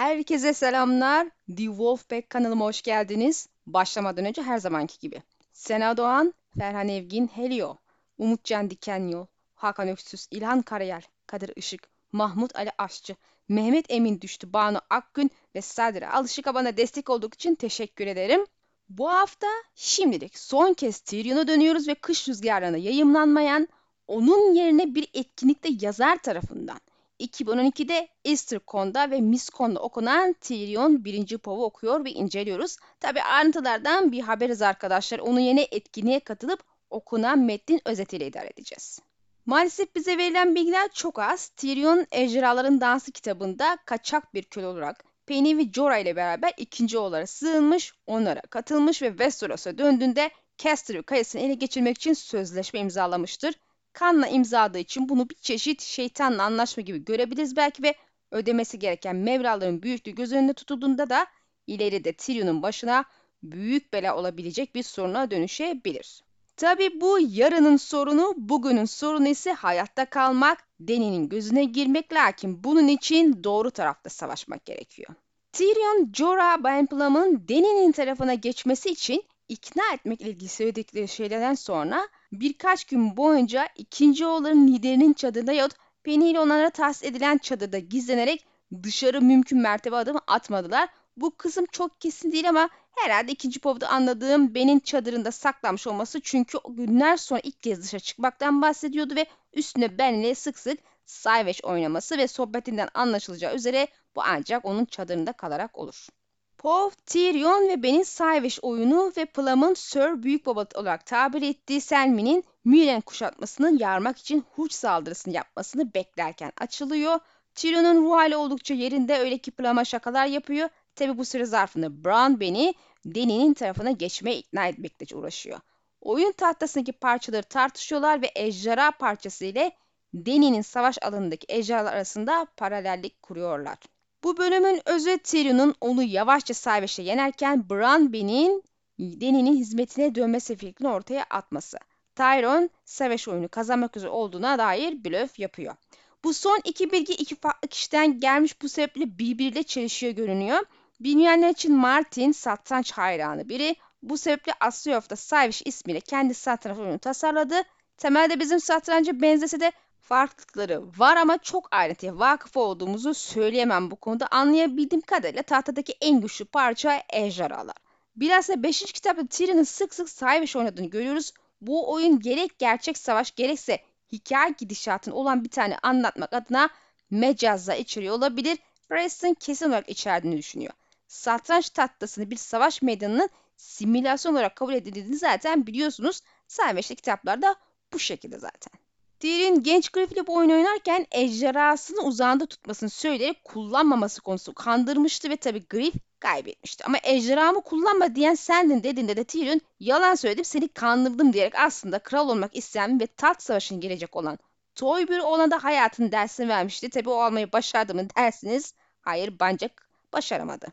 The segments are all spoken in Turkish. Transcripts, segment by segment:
Herkese selamlar. The Wolfpack kanalıma hoş geldiniz. Başlamadan önce her zamanki gibi. Sena Doğan, Ferhan Evgin, Helio, Umutcan Dikenyol, Hakan Öksüz, İlhan Karayel, Kadir Işık, Mahmut Ali Aşçı, Mehmet Emin Düştü, Banu Akgün ve Sadri Alışık'a bana destek olduğu için teşekkür ederim. Bu hafta şimdilik son kez Tyrion'a dönüyoruz ve kış rüzgarlarına yayımlanmayan, onun yerine bir etkinlikte yazar tarafından 2012'de Eastercon'da ve Miscon'da okunan Tyrion 1. Pov'u okuyor ve inceliyoruz. Tabi ayrıntılardan bir haberiz arkadaşlar. Onu yeni etkinliğe katılıp okunan metnin özetiyle idare edeceğiz. Maalesef bize verilen bilgiler çok az. Tyrion Ejderhaların Dansı kitabında kaçak bir köle olarak Penny ve Jorah ile beraber ikinci oğullara sığınmış, onlara katılmış ve Westeros'a döndüğünde Casterville Kalesi'ni ele geçirmek için sözleşme imzalamıştır. Kanla imzaladığı için bunu bir çeşit şeytanla anlaşma gibi görebiliriz belki ve ödemesi gereken mevraların büyüklüğü göz önünde tutulduğunda da ileride Tyrion'un başına büyük bela olabilecek bir soruna dönüşebilir. Tabi bu yarının sorunu, bugünün sorunu ise hayatta kalmak, Deni'nin gözüne girmek lakin bunun için doğru tarafta savaşmak gerekiyor. Tyrion, Jorah Ben Plum'un Deni'nin tarafına geçmesi için ikna etmekle ilgili söyledikleri şeylerden sonra birkaç gün boyunca ikinci oğulların liderinin çadırında yahut Penny ile onlara tahsis edilen çadırda gizlenerek dışarı mümkün mertebe adım atmadılar. Bu kısım çok kesin değil ama herhalde ikinci povda anladığım Ben'in çadırında saklanmış olması çünkü o günler sonra ilk kez dışarı çıkmaktan bahsediyordu ve üstüne Ben ile sık sık Savage oynaması ve sohbetinden anlaşılacağı üzere bu ancak onun çadırında kalarak olur. Pov, Tyrion ve Ben'in Savage oyunu ve Plum'un Sir Büyükbaba olarak tabir ettiği Selmy'nin Müren kuşatmasını yarmak için huç saldırısını yapmasını beklerken açılıyor. Tyrion'un ruh hali oldukça yerinde öyle ki Plum'a şakalar yapıyor. Tabi bu süre zarfında Bran Ben'i Dany'nin tarafına geçmeye ikna etmekle uğraşıyor. Oyun tahtasındaki parçaları tartışıyorlar ve ejderha parçası ile Dany'nin savaş alanındaki ejderhalar arasında paralellik kuruyorlar. Bu bölümün özü Tyrion'un onu yavaşça Savage yenerken Bran Ben'in Dany'nin hizmetine dönmesi fikrini ortaya atması. Tyron, Savage oyunu kazanmak üzere olduğuna dair blöf yapıyor. Bu son iki bilgi iki farklı kişiden gelmiş bu sebeple birbiriyle çelişiyor görünüyor. Bilmeyenler için Martin satranç hayranı biri. Bu sebeple Asyof'ta Savage ismiyle kendi satranç oyunu tasarladı. Temelde bizim satranca benzese de farklılıkları var ama çok ayrıntıya vakıf olduğumuzu söyleyemem bu konuda. Anlayabildiğim kadarıyla tahtadaki en güçlü parça ejderhalar. Bilhassa 5. kitapta Tyrion'un sık sık Savage oynadığını görüyoruz. Bu oyun gerek gerçek savaş gerekse hikaye gidişatın olan bir tane anlatmak adına mecazla içeriyor olabilir. Preston kesin olarak içerdiğini düşünüyor. Satranç tahtasını bir savaş meydanının simülasyon olarak kabul edildiğini zaten biliyorsunuz. Savaş'ta kitaplarda bu şekilde zaten. Tyrion genç Griff ile bu oyun oynarken ejderhasını uzağında tutmasını söyleyerek kullanmaması konusu kandırmıştı ve tabi Griff kaybetmişti. Ama ejderhamı kullanma diyen sendin dediğinde de Tyrion yalan söyledim seni kandırdım diyerek aslında kral olmak isteyen ve tat savaşına gelecek olan Toy bir ona da hayatın dersini vermişti. Tabi o almayı başardı mı dersiniz. Hayır bence başaramadı.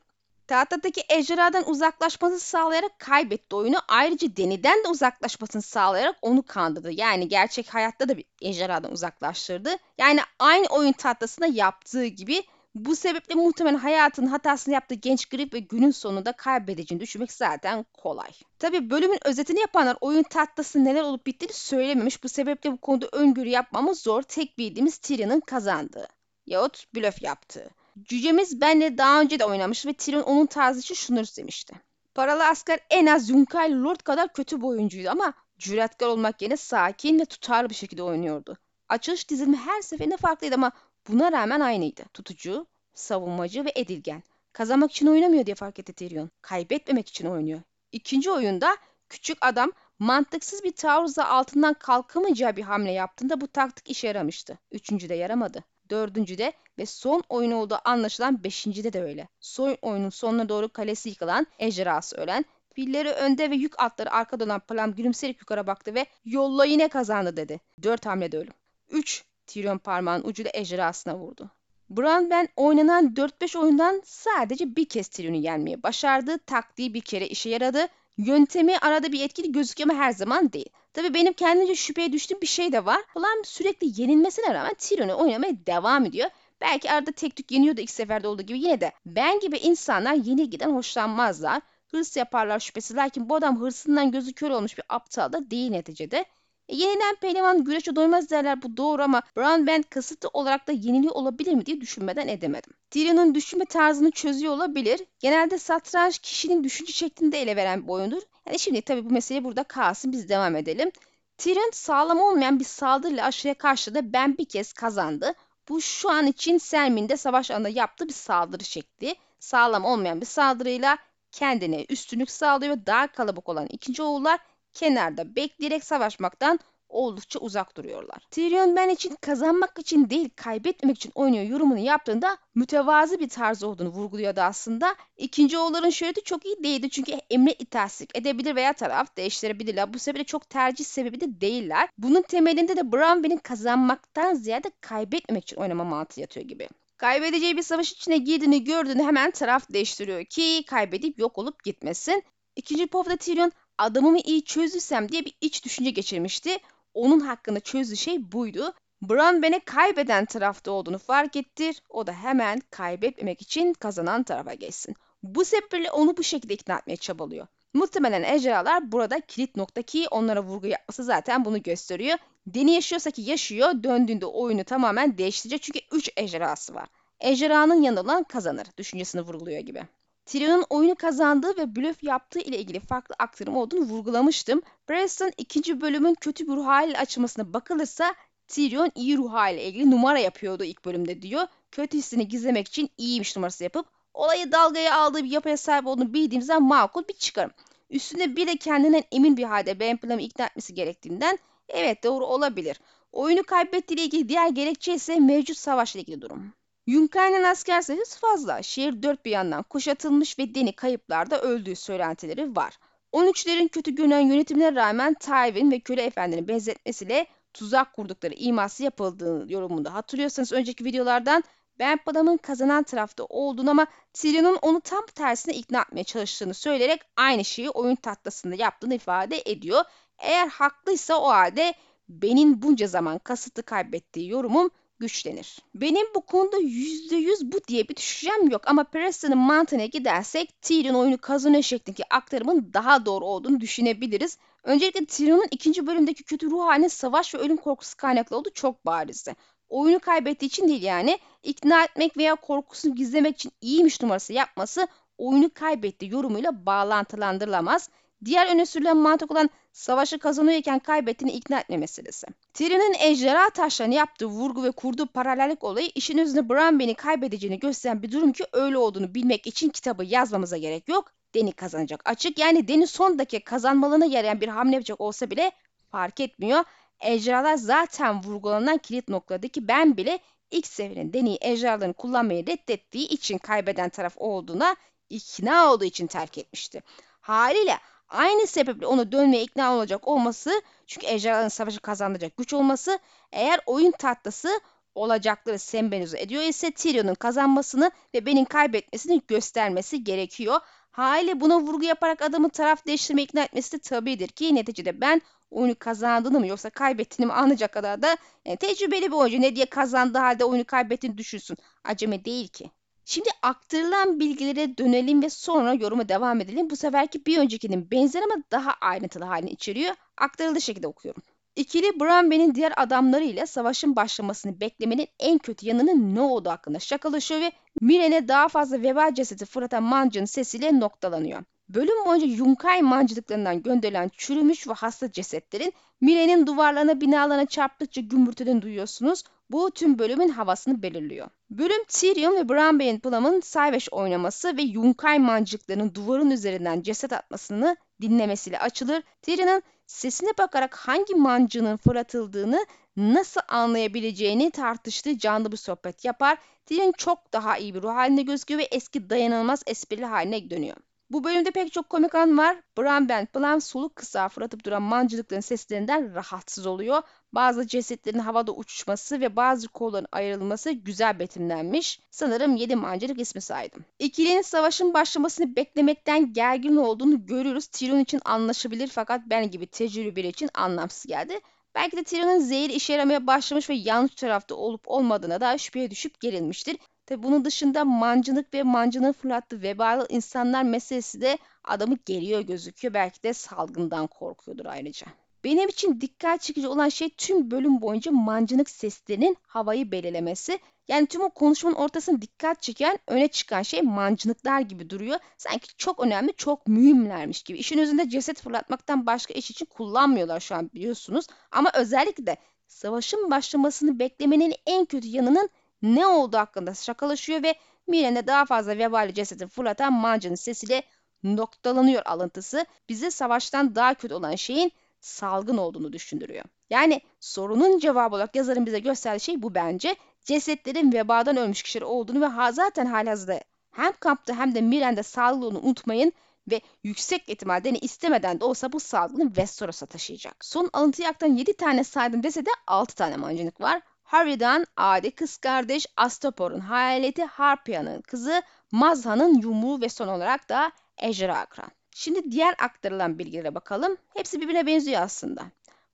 Tahtadaki ejderhadan uzaklaşmasını sağlayarak kaybetti oyunu. Ayrıca Deni'den de uzaklaşmasını sağlayarak onu kandırdı. Yani gerçek hayatta da bir ejderhadan uzaklaştırdı. Yani aynı oyun tahtasında yaptığı gibi bu sebeple muhtemelen hayatının hatasını yaptığı genç grip ve günün sonunda kaybedeceğini düşünmek zaten kolay. Tabi bölümün özetini yapanlar oyun tahtasında neler olup bittiğini söylememiş. Bu sebeple bu konuda öngörü yapmamız zor. Tek bildiğimiz Tyrion'un kazandığı yahut blöf yaptığı. Cücemiz benle daha önce de oynamış ve Tyrion onun tarzı için şunları demişti. Paralı asker en az Yunkai Lord kadar kötü bir oyuncuydu ama cüretkar olmak yerine sakin ve tutarlı bir şekilde oynuyordu. Açılış dizilimi her seferinde farklıydı ama buna rağmen aynıydı. Tutucu, savunmacı ve edilgen. Kazanmak için oynamıyor diye fark etti Tyrion. Kaybetmemek için oynuyor. İkinci oyunda küçük adam mantıksız bir taarruzla altından kalkamayacağı bir hamle yaptığında bu taktik işe yaramıştı. Üçüncü de yaramadı dördüncüde ve son oyun olduğu anlaşılan beşincide de öyle. Son oyunun sonuna doğru kalesi yıkılan, ejderhası ölen, filleri önde ve yük atları arkada olan Plam gülümseyerek yukarı baktı ve yolla yine kazandı dedi. Dört hamlede ölüm. Üç, Tyrion parmağın ucuyla ejderhasına vurdu. Bran ben oynanan 4-5 oyundan sadece bir kez Tyrion'u yenmeye başardı. Taktiği bir kere işe yaradı. Yöntemi arada bir etkili gözüküyor ama her zaman değil. Tabii benim kendimce şüpheye düştüğüm bir şey de var. Olan sürekli yenilmesine rağmen Tyrion'u oynamaya devam ediyor. Belki arada tek tük yeniyordu ilk seferde olduğu gibi yine de ben gibi insanlar yenilgiden hoşlanmazlar. Hırs yaparlar şüphesiz lakin bu adam hırsından gözü kör olmuş bir aptal da değil neticede. E, yenilen pehlivan güreşe doymaz derler bu doğru ama Brown Band kasıtlı olarak da yeniliyor olabilir mi diye düşünmeden edemedim. Tyrion'un düşünme tarzını çözüyor olabilir. Genelde satranç kişinin düşünce şeklinde ele veren bir oyundur. Yani şimdi tabii bu mesele burada kalsın biz devam edelim. Tyrion sağlam olmayan bir saldırıyla aşağıya karşı da ben bir kez kazandı. Bu şu an için Sermin'de savaş alanında yaptığı bir saldırı şekli. Sağlam olmayan bir saldırıyla kendine üstünlük sağlıyor. Daha kalabalık olan ikinci oğullar kenarda bekleyerek savaşmaktan oldukça uzak duruyorlar. Tyrion ben için kazanmak için değil kaybetmemek için oynuyor yorumunu yaptığında mütevazı bir tarz olduğunu vurguluyordu aslında. İkinci oğulların şöhreti çok iyi değildi çünkü emre itaatsizlik edebilir veya taraf değiştirebilirler. Bu sebeple çok tercih sebebi de değiller. Bunun temelinde de Bran kazanmaktan ziyade kaybetmemek için oynama mantığı yatıyor gibi. Kaybedeceği bir savaş içine girdiğini gördüğünde hemen taraf değiştiriyor ki kaybedip yok olup gitmesin. İkinci povda Tyrion adamımı iyi çözdüysem diye bir iç düşünce geçirmişti. Onun hakkında çözdüğü şey buydu. Bran Ben'e kaybeden tarafta olduğunu fark ettir. O da hemen kaybetmemek için kazanan tarafa geçsin. Bu sebeple onu bu şekilde ikna etmeye çabalıyor. Muhtemelen ejderhalar burada kilit nokta onlara vurgu yapması zaten bunu gösteriyor. Deni yaşıyorsa ki yaşıyor döndüğünde oyunu tamamen değiştirecek çünkü 3 ejderhası var. Ejderhanın yanında olan kazanır düşüncesini vurguluyor gibi. Tyrion'un oyunu kazandığı ve blöf yaptığı ile ilgili farklı aktarım olduğunu vurgulamıştım. Preston ikinci bölümün kötü bir ruh haliyle açılmasına bakılırsa Tyrion iyi ruh haliyle ilgili numara yapıyordu ilk bölümde diyor. Kötü hissini gizlemek için iyiymiş numarası yapıp olayı dalgaya aldığı bir yapıya sahip olduğunu bildiğimizden makul bir çıkarım. Üstünde bir de kendinden emin bir halde Ben Plan'ı ikna etmesi gerektiğinden evet doğru olabilir. Oyunu kaybettiğiyle ilgili diğer gerekçe ise mevcut savaşla ilgili durum. Yunkay'ın asker sayısı fazla. Şehir dört bir yandan kuşatılmış ve Deni kayıplarda öldüğü söylentileri var. 13'lerin kötü görünen yönetimine rağmen Tywin ve köle efendinin benzetmesiyle tuzak kurdukları iması yapıldığı yorumunda hatırlıyorsanız önceki videolardan ben adamın kazanan tarafta olduğunu ama Tyrion'un onu tam tersine ikna etmeye çalıştığını söyleyerek aynı şeyi oyun tahtasında yaptığını ifade ediyor. Eğer haklıysa o halde benim bunca zaman kasıtlı kaybettiği yorumum güçlenir. Benim bu konuda %100 bu diye bir düşüncem yok ama Preston'ın mantığına gidersek Tyrion oyunu kazanıyor şeklindeki aktarımın daha doğru olduğunu düşünebiliriz. Öncelikle Tyrion'un ikinci bölümdeki kötü ruh haline savaş ve ölüm korkusu kaynaklı olduğu çok barizdi. Oyunu kaybettiği için değil yani ikna etmek veya korkusunu gizlemek için iyiymiş numarası yapması oyunu kaybetti yorumuyla bağlantılandırılamaz. Diğer öne sürülen mantık olan savaşı kazanıyorken kaybettiğini ikna etme meselesi. Tyrion'un ejderha taşlarını yaptığı vurgu ve kurduğu paralellik olayı işin özünde Bran kaybedeceğini gösteren bir durum ki öyle olduğunu bilmek için kitabı yazmamıza gerek yok. Deni kazanacak açık. Yani Deni son dakika kazanmalığına yarayan bir hamle yapacak olsa bile fark etmiyor. Ejderhalar zaten vurgulanan kilit noktadaki ben bile ilk seferin Deni'yi ejderhalarını kullanmayı reddettiği için kaybeden taraf olduğuna ikna olduğu için terk etmişti. Haliyle Aynı sebeple onu dönmeye ikna olacak olması çünkü ejderhaların savaşı kazandıracak güç olması eğer oyun tahtası olacakları sembenize ediyor ise Tyrion'un kazanmasını ve benim kaybetmesini göstermesi gerekiyor. Hali buna vurgu yaparak adamın taraf değiştirme ikna etmesi de tabidir ki neticede ben oyunu kazandığını mı yoksa kaybettiğini mi anlayacak kadar da yani e, tecrübeli bir oyuncu ne diye kazandığı halde oyunu kaybettiğini düşünsün. Acemi değil ki. Şimdi aktarılan bilgilere dönelim ve sonra yoruma devam edelim. Bu seferki bir öncekinin benzer ama daha ayrıntılı halini içeriyor. Aktarıldığı şekilde okuyorum. İkili Branwen'in diğer adamlarıyla savaşın başlamasını beklemenin en kötü yanının ne olduğu hakkında şakalaşıyor ve Miren'e daha fazla veba cesedi fırlatan mancının sesiyle noktalanıyor. Bölüm boyunca Yunkay mancılıklarından gönderilen çürümüş ve hasta cesetlerin Mire'nin duvarlarına binalarına çarptıkça gümbürtüden duyuyorsunuz. Bu tüm bölümün havasını belirliyor. Bölüm Tyrion ve Bran Bey'in Plum'ın Sayveş oynaması ve Yunkay mancılıklarının duvarın üzerinden ceset atmasını dinlemesiyle açılır. Tyrion'un sesine bakarak hangi mancının fırlatıldığını nasıl anlayabileceğini tartıştığı canlı bir sohbet yapar. Tyrion çok daha iyi bir ruh halinde gözüküyor ve eski dayanılmaz esprili haline dönüyor. Bu bölümde pek çok komik an var. Bran Ben Plan soluk kısa fırlatıp duran mancılıkların seslerinden rahatsız oluyor. Bazı cesetlerin havada uçuşması ve bazı kolların ayrılması güzel betimlenmiş. Sanırım 7 mancılık ismi saydım. İkilinin savaşın başlamasını beklemekten gergin olduğunu görüyoruz. Tyrion için anlaşabilir fakat ben gibi tecrübeli biri için anlamsız geldi. Belki de Tyrion'un zehir işe yaramaya başlamış ve yanlış tarafta olup olmadığına da şüpheye düşüp gerilmiştir. Tabi bunun dışında mancınık ve mancının fırlattığı vebalı insanlar meselesi de adamı geriyor gözüküyor. Belki de salgından korkuyordur ayrıca. Benim için dikkat çekici olan şey tüm bölüm boyunca mancınık seslerinin havayı belirlemesi. Yani tüm o konuşmanın ortasında dikkat çeken, öne çıkan şey mancınıklar gibi duruyor. Sanki çok önemli, çok mühimlermiş gibi. İşin özünde ceset fırlatmaktan başka iş için kullanmıyorlar şu an biliyorsunuz. Ama özellikle savaşın başlamasını beklemenin en kötü yanının ne olduğu hakkında şakalaşıyor ve Miren'de daha fazla vebali cesedi fırlatan mancının sesiyle noktalanıyor alıntısı bize savaştan daha kötü olan şeyin salgın olduğunu düşündürüyor. Yani sorunun cevabı olarak yazarın bize gösterdiği şey bu bence. Cesetlerin vebadan ölmüş kişiler olduğunu ve zaten halihazırda hem kampta hem de Miren'de salgını unutmayın ve yüksek ihtimalle istemeden de olsa bu salgını Westeros'a taşıyacak. Son alıntıyı aktan 7 tane saydım dese de 6 tane mancınık var. Harry'den adi kız kardeş Astapor'un hayaleti Harpia'nın kızı Mazha'nın yumruğu ve son olarak da Ejderha Akran. Şimdi diğer aktarılan bilgilere bakalım. Hepsi birbirine benziyor aslında.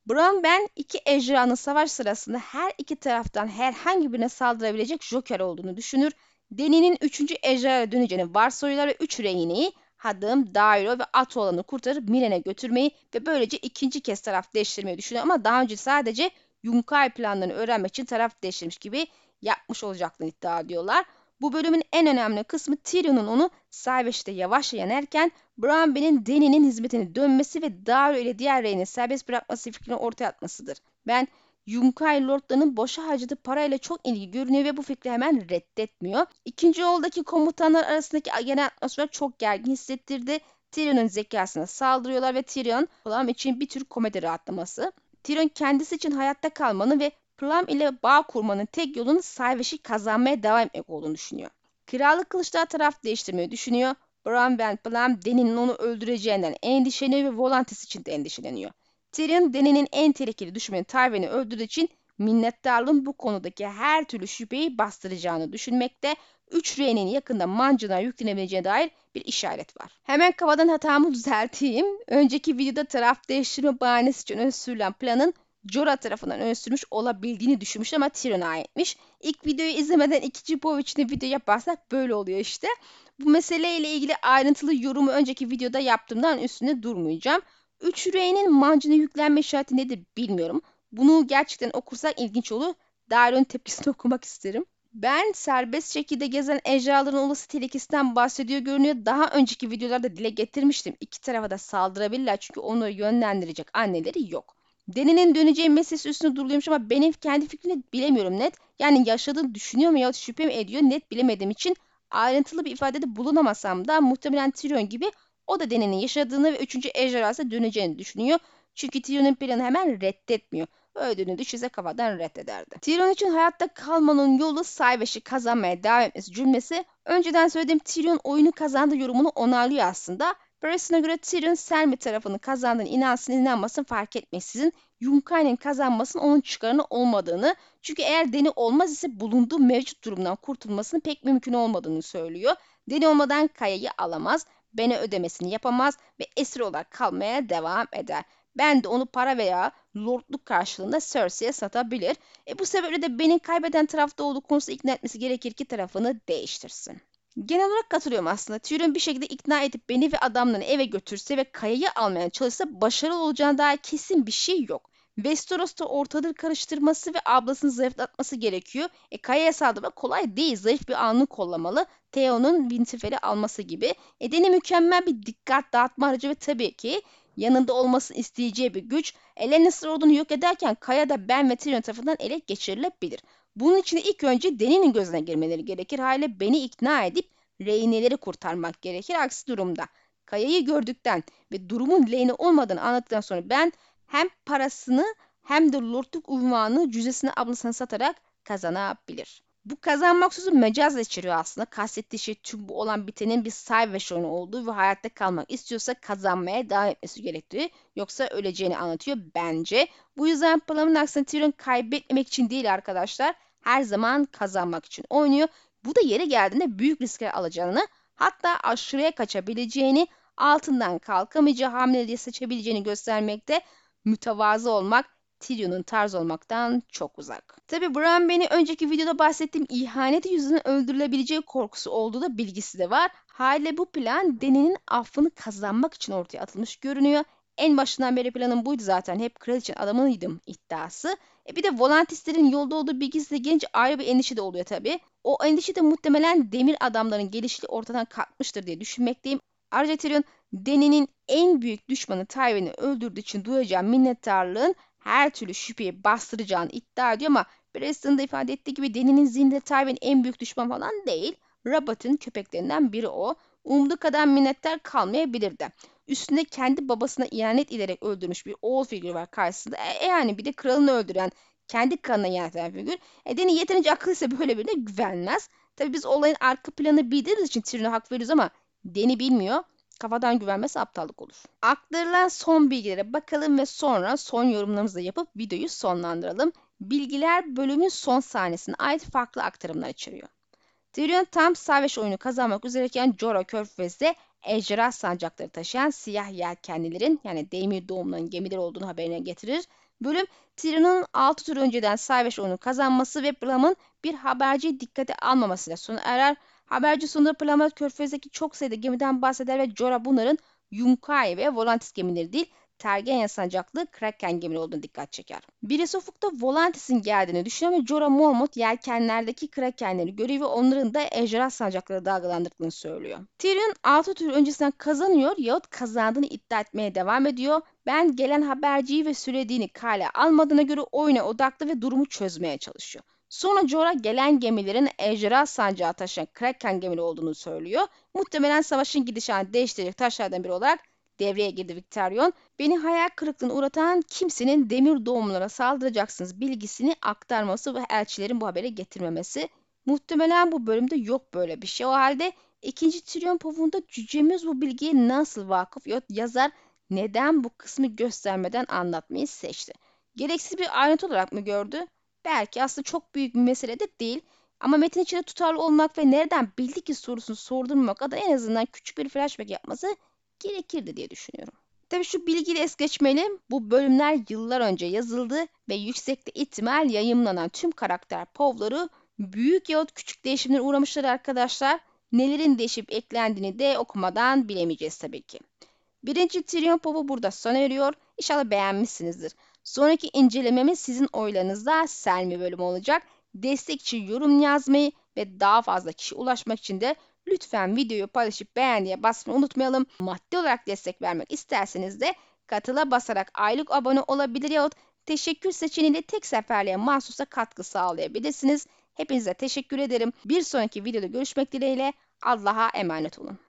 Brown Ben iki ejderhanın savaş sırasında her iki taraftan herhangi birine saldırabilecek Joker olduğunu düşünür. Deni'nin üçüncü ejderhaya döneceğini varsayıyorlar ve üç rehineyi Hadım, Dairo ve Atoğlan'ı kurtarıp Milen'e götürmeyi ve böylece ikinci kez taraf değiştirmeyi düşünüyor ama daha önce sadece Yunkai planlarını öğrenmek için taraf değiştirmiş gibi yapmış olacaklarını iddia ediyorlar. Bu bölümün en önemli kısmı Tyrion'un onu Salvage'de yavaşça yenerken Branby'nin Dany'nin hizmetine dönmesi ve Dario ile diğer reyini serbest bırakması fikrini ortaya atmasıdır. Ben Yunkai Lordlarının boşa harcadığı parayla çok ilgi görünüyor ve bu fikri hemen reddetmiyor. İkinci yoldaki komutanlar arasındaki genel atmosfer çok gergin hissettirdi. Tyrion'un zekasına saldırıyorlar ve Tyrion Plum için bir tür komedi rahatlaması. Tyrion kendisi için hayatta kalmanın ve Plum ile bağ kurmanın tek yolunun Salvage'i kazanmaya devam etmek olduğunu düşünüyor. Krallık kılıçlar taraf değiştirmeyi düşünüyor. Bran ve Plum Dany'nin onu öldüreceğinden endişeleniyor ve Volantis için de endişeleniyor. Tyrion Dany'nin en tehlikeli düşmanı Tywin'i öldürdüğü için minnettarlığın bu konudaki her türlü şüpheyi bastıracağını düşünmekte, üç R'nin yakında mancına yüklenebileceğine dair bir işaret var. Hemen kafadan hatamı düzelteyim. Önceki videoda taraf değiştirme bahanesi için ön sürülen planın Jorah tarafından öne olabildiğini düşünmüş ama Tyrion'a aitmiş. İlk videoyu izlemeden ikinci bu için video yaparsak böyle oluyor işte. Bu meseleyle ilgili ayrıntılı yorumu önceki videoda yaptığımdan üstüne durmayacağım. 3 R'nin mancına yüklenme işareti nedir bilmiyorum. Bunu gerçekten okursak ilginç olur. Dario'nun tepkisini okumak isterim. Ben serbest şekilde gezen ejderhaların olası tehlikesinden bahsediyor görünüyor. Daha önceki videolarda dile getirmiştim. İki tarafa da saldırabilirler çünkü onu yönlendirecek anneleri yok. Deni'nin döneceği meselesi üstüne duruluyormuş ama benim kendi fikrini bilemiyorum net. Yani yaşadığını düşünüyor mu ya şüphe mi ediyor net bilemediğim için ayrıntılı bir ifadede bulunamasam da muhtemelen Tyrion gibi o da Deni'nin yaşadığını ve 3. ejderhası döneceğini düşünüyor. Çünkü Tyrion'un planı hemen reddetmiyor. Öldüğünü düşünse kafadan reddederdi. Tyrion için hayatta kalmanın yolu Sayveş'i kazanmaya devam etmesi cümlesi önceden söylediğim Tyrion oyunu kazandı yorumunu onaylıyor aslında. Barris'ine göre Tyrion Selmy tarafını kazandığını inansın inanmasın fark etmeksizin Yunkai'nin kazanmasının onun çıkarını olmadığını çünkü eğer Deni olmaz ise bulunduğu mevcut durumdan kurtulmasının pek mümkün olmadığını söylüyor. Deni olmadan Kaya'yı alamaz, Ben'e ödemesini yapamaz ve esir olarak kalmaya devam eder. Ben de onu para veya lordluk karşılığında Cersei'ye satabilir. E bu sebeple de Ben'in kaybeden tarafta olduğu konusunda ikna etmesi gerekir ki tarafını değiştirsin. Genel olarak katılıyorum aslında. Tyrion bir şekilde ikna edip beni ve adamlarını eve götürse ve kayayı almaya çalışsa başarılı olacağına dair kesin bir şey yok. Westeros'ta ortalığı karıştırması ve ablasını zayıflatması gerekiyor. E Kaya'ya saldırmak kolay değil. Zayıf bir anını kollamalı. Theon'un Winterfell'i alması gibi. Edeni mükemmel bir dikkat dağıtma aracı ve tabii ki yanında olmasını isteyeceği bir güç. Lannister ordunu yok ederken Kaya da Ben ve Tyrion tarafından ele geçirilebilir. Bunun için ilk önce Deni'nin gözüne girmeleri gerekir. Hale beni ikna edip rehineleri kurtarmak gerekir. Aksi durumda Kaya'yı gördükten ve durumun lehine olmadığını anlattıktan sonra ben hem parasını hem de lordluk unvanını cüzesine ablasına satarak kazanabilir. Bu kazanmak sözü mecazla içeriyor aslında. Kastettiği şey tüm bu olan bitenin bir Sayveş oyunu olduğu ve hayatta kalmak istiyorsa kazanmaya devam etmesi gerektiği yoksa öleceğini anlatıyor bence. Bu yüzden Plam'ın aksine Tyrion kaybetmemek için değil arkadaşlar. Her zaman kazanmak için oynuyor. Bu da yeri geldiğinde büyük riskler alacağını hatta aşırıya kaçabileceğini altından kalkamayacağı hamleleri seçebileceğini göstermekte mütevazı olmak Tyrion'un tarz olmaktan çok uzak. Tabi Bran beni önceki videoda bahsettiğim ihanet yüzünden öldürülebileceği korkusu olduğu da bilgisi de var. Haliyle bu plan Dany'nin affını kazanmak için ortaya atılmış görünüyor. En başından beri planım buydu zaten. Hep kraliçenin adamıydım iddiası. E bir de volantistlerin yolda olduğu bilgisi de gelince ayrı bir endişe de oluyor tabii. O endişe de muhtemelen demir adamların gelişi ortadan kalkmıştır diye düşünmekteyim. Ayrıca Tyrion, Dany'nin en büyük düşmanı Tywin'i öldürdüğü için duyacağı minnettarlığın her türlü şüpheyi bastıracağını iddia ediyor ama Preston'da ifade ettiği gibi Dany'nin zinde Tywin en büyük düşman falan değil. Robert'ın köpeklerinden biri o. Umduğu kadar minnettar kalmayabilir de. Üstünde kendi babasına ihanet ederek öldürmüş bir oğul figürü var karşısında. E, e yani bir de kralını öldüren, kendi kanına ihanet eden figür. E Dany yeterince akıllıysa böyle birine güvenmez. Tabi biz olayın arka planı bildiğimiz için Tyrion'a hak veriyoruz ama Deni bilmiyor. Kafadan güvenmesi aptallık olur. Aktarılan son bilgilere bakalım ve sonra son yorumlarımızı yapıp videoyu sonlandıralım. Bilgiler bölümün son sahnesine ait farklı aktarımlar içeriyor. Tyrion tam savaş oyunu kazanmak üzereyken Jorah Körfez'de ejderha sancakları taşıyan siyah yelkenlilerin yani demir doğumların gemiler olduğunu haberine getirir. Bölüm Tyrion'un 6 tur önceden savaş oyunu kazanması ve Bram'ın bir haberciyi dikkate almamasıyla sona erer. Haberci sonunda Plamat Körfez'deki çok sayıda gemiden bahseder ve Jorah bunların Yunkai ve Volantis gemileri değil Tergen sancaklı Kraken gemili olduğunu dikkat çeker. Birisi ufukta Volantis'in geldiğini düşünüyor ve Jorah Mormont yelkenlerdeki Krakenleri görüyor ve onların da ejderha sancakları dalgalandırdığını söylüyor. Tyrion 6 tur öncesinden kazanıyor yahut kazandığını iddia etmeye devam ediyor. Ben gelen haberciyi ve söylediğini kale almadığına göre oyuna odaklı ve durumu çözmeye çalışıyor. Sonra Jorah gelen gemilerin ejderha sancağı taşıyan Kraken gemili olduğunu söylüyor. Muhtemelen savaşın gidişatını değiştirecek taşlardan biri olarak devreye girdi Victorion. Beni hayal kırıklığına uğratan kimsenin demir doğumlara saldıracaksınız bilgisini aktarması ve elçilerin bu habere getirmemesi. Muhtemelen bu bölümde yok böyle bir şey. O halde ikinci Tyrion povunda cücemiz bu bilgiye nasıl vakıf yazar neden bu kısmı göstermeden anlatmayı seçti. Gereksiz bir ayrıntı olarak mı gördü? Belki aslında çok büyük bir mesele de değil. Ama metin içinde tutarlı olmak ve nereden bildi ki sorusunu sordurmak adına en azından küçük bir flashback yapması gerekirdi diye düşünüyorum. Tabii şu bilgiyi es geçmeyelim. Bu bölümler yıllar önce yazıldı ve yüksekte ihtimal yayımlanan tüm karakter povları büyük yahut küçük değişimlere uğramışlar arkadaşlar. Nelerin değişip eklendiğini de okumadan bilemeyeceğiz tabii ki. Birinci Tyrion Pov'u burada sona eriyor. İnşallah beğenmişsinizdir. Sonraki incelememiz sizin oylarınızda Selmi bölümü olacak. Destek için yorum yazmayı ve daha fazla kişi ulaşmak için de lütfen videoyu paylaşıp beğendiye basmayı unutmayalım. Maddi olarak destek vermek isterseniz de katıla basarak aylık abone olabilir yahut teşekkür seçeneğiyle tek seferliğe mahsusa katkı sağlayabilirsiniz. Hepinize teşekkür ederim. Bir sonraki videoda görüşmek dileğiyle Allah'a emanet olun.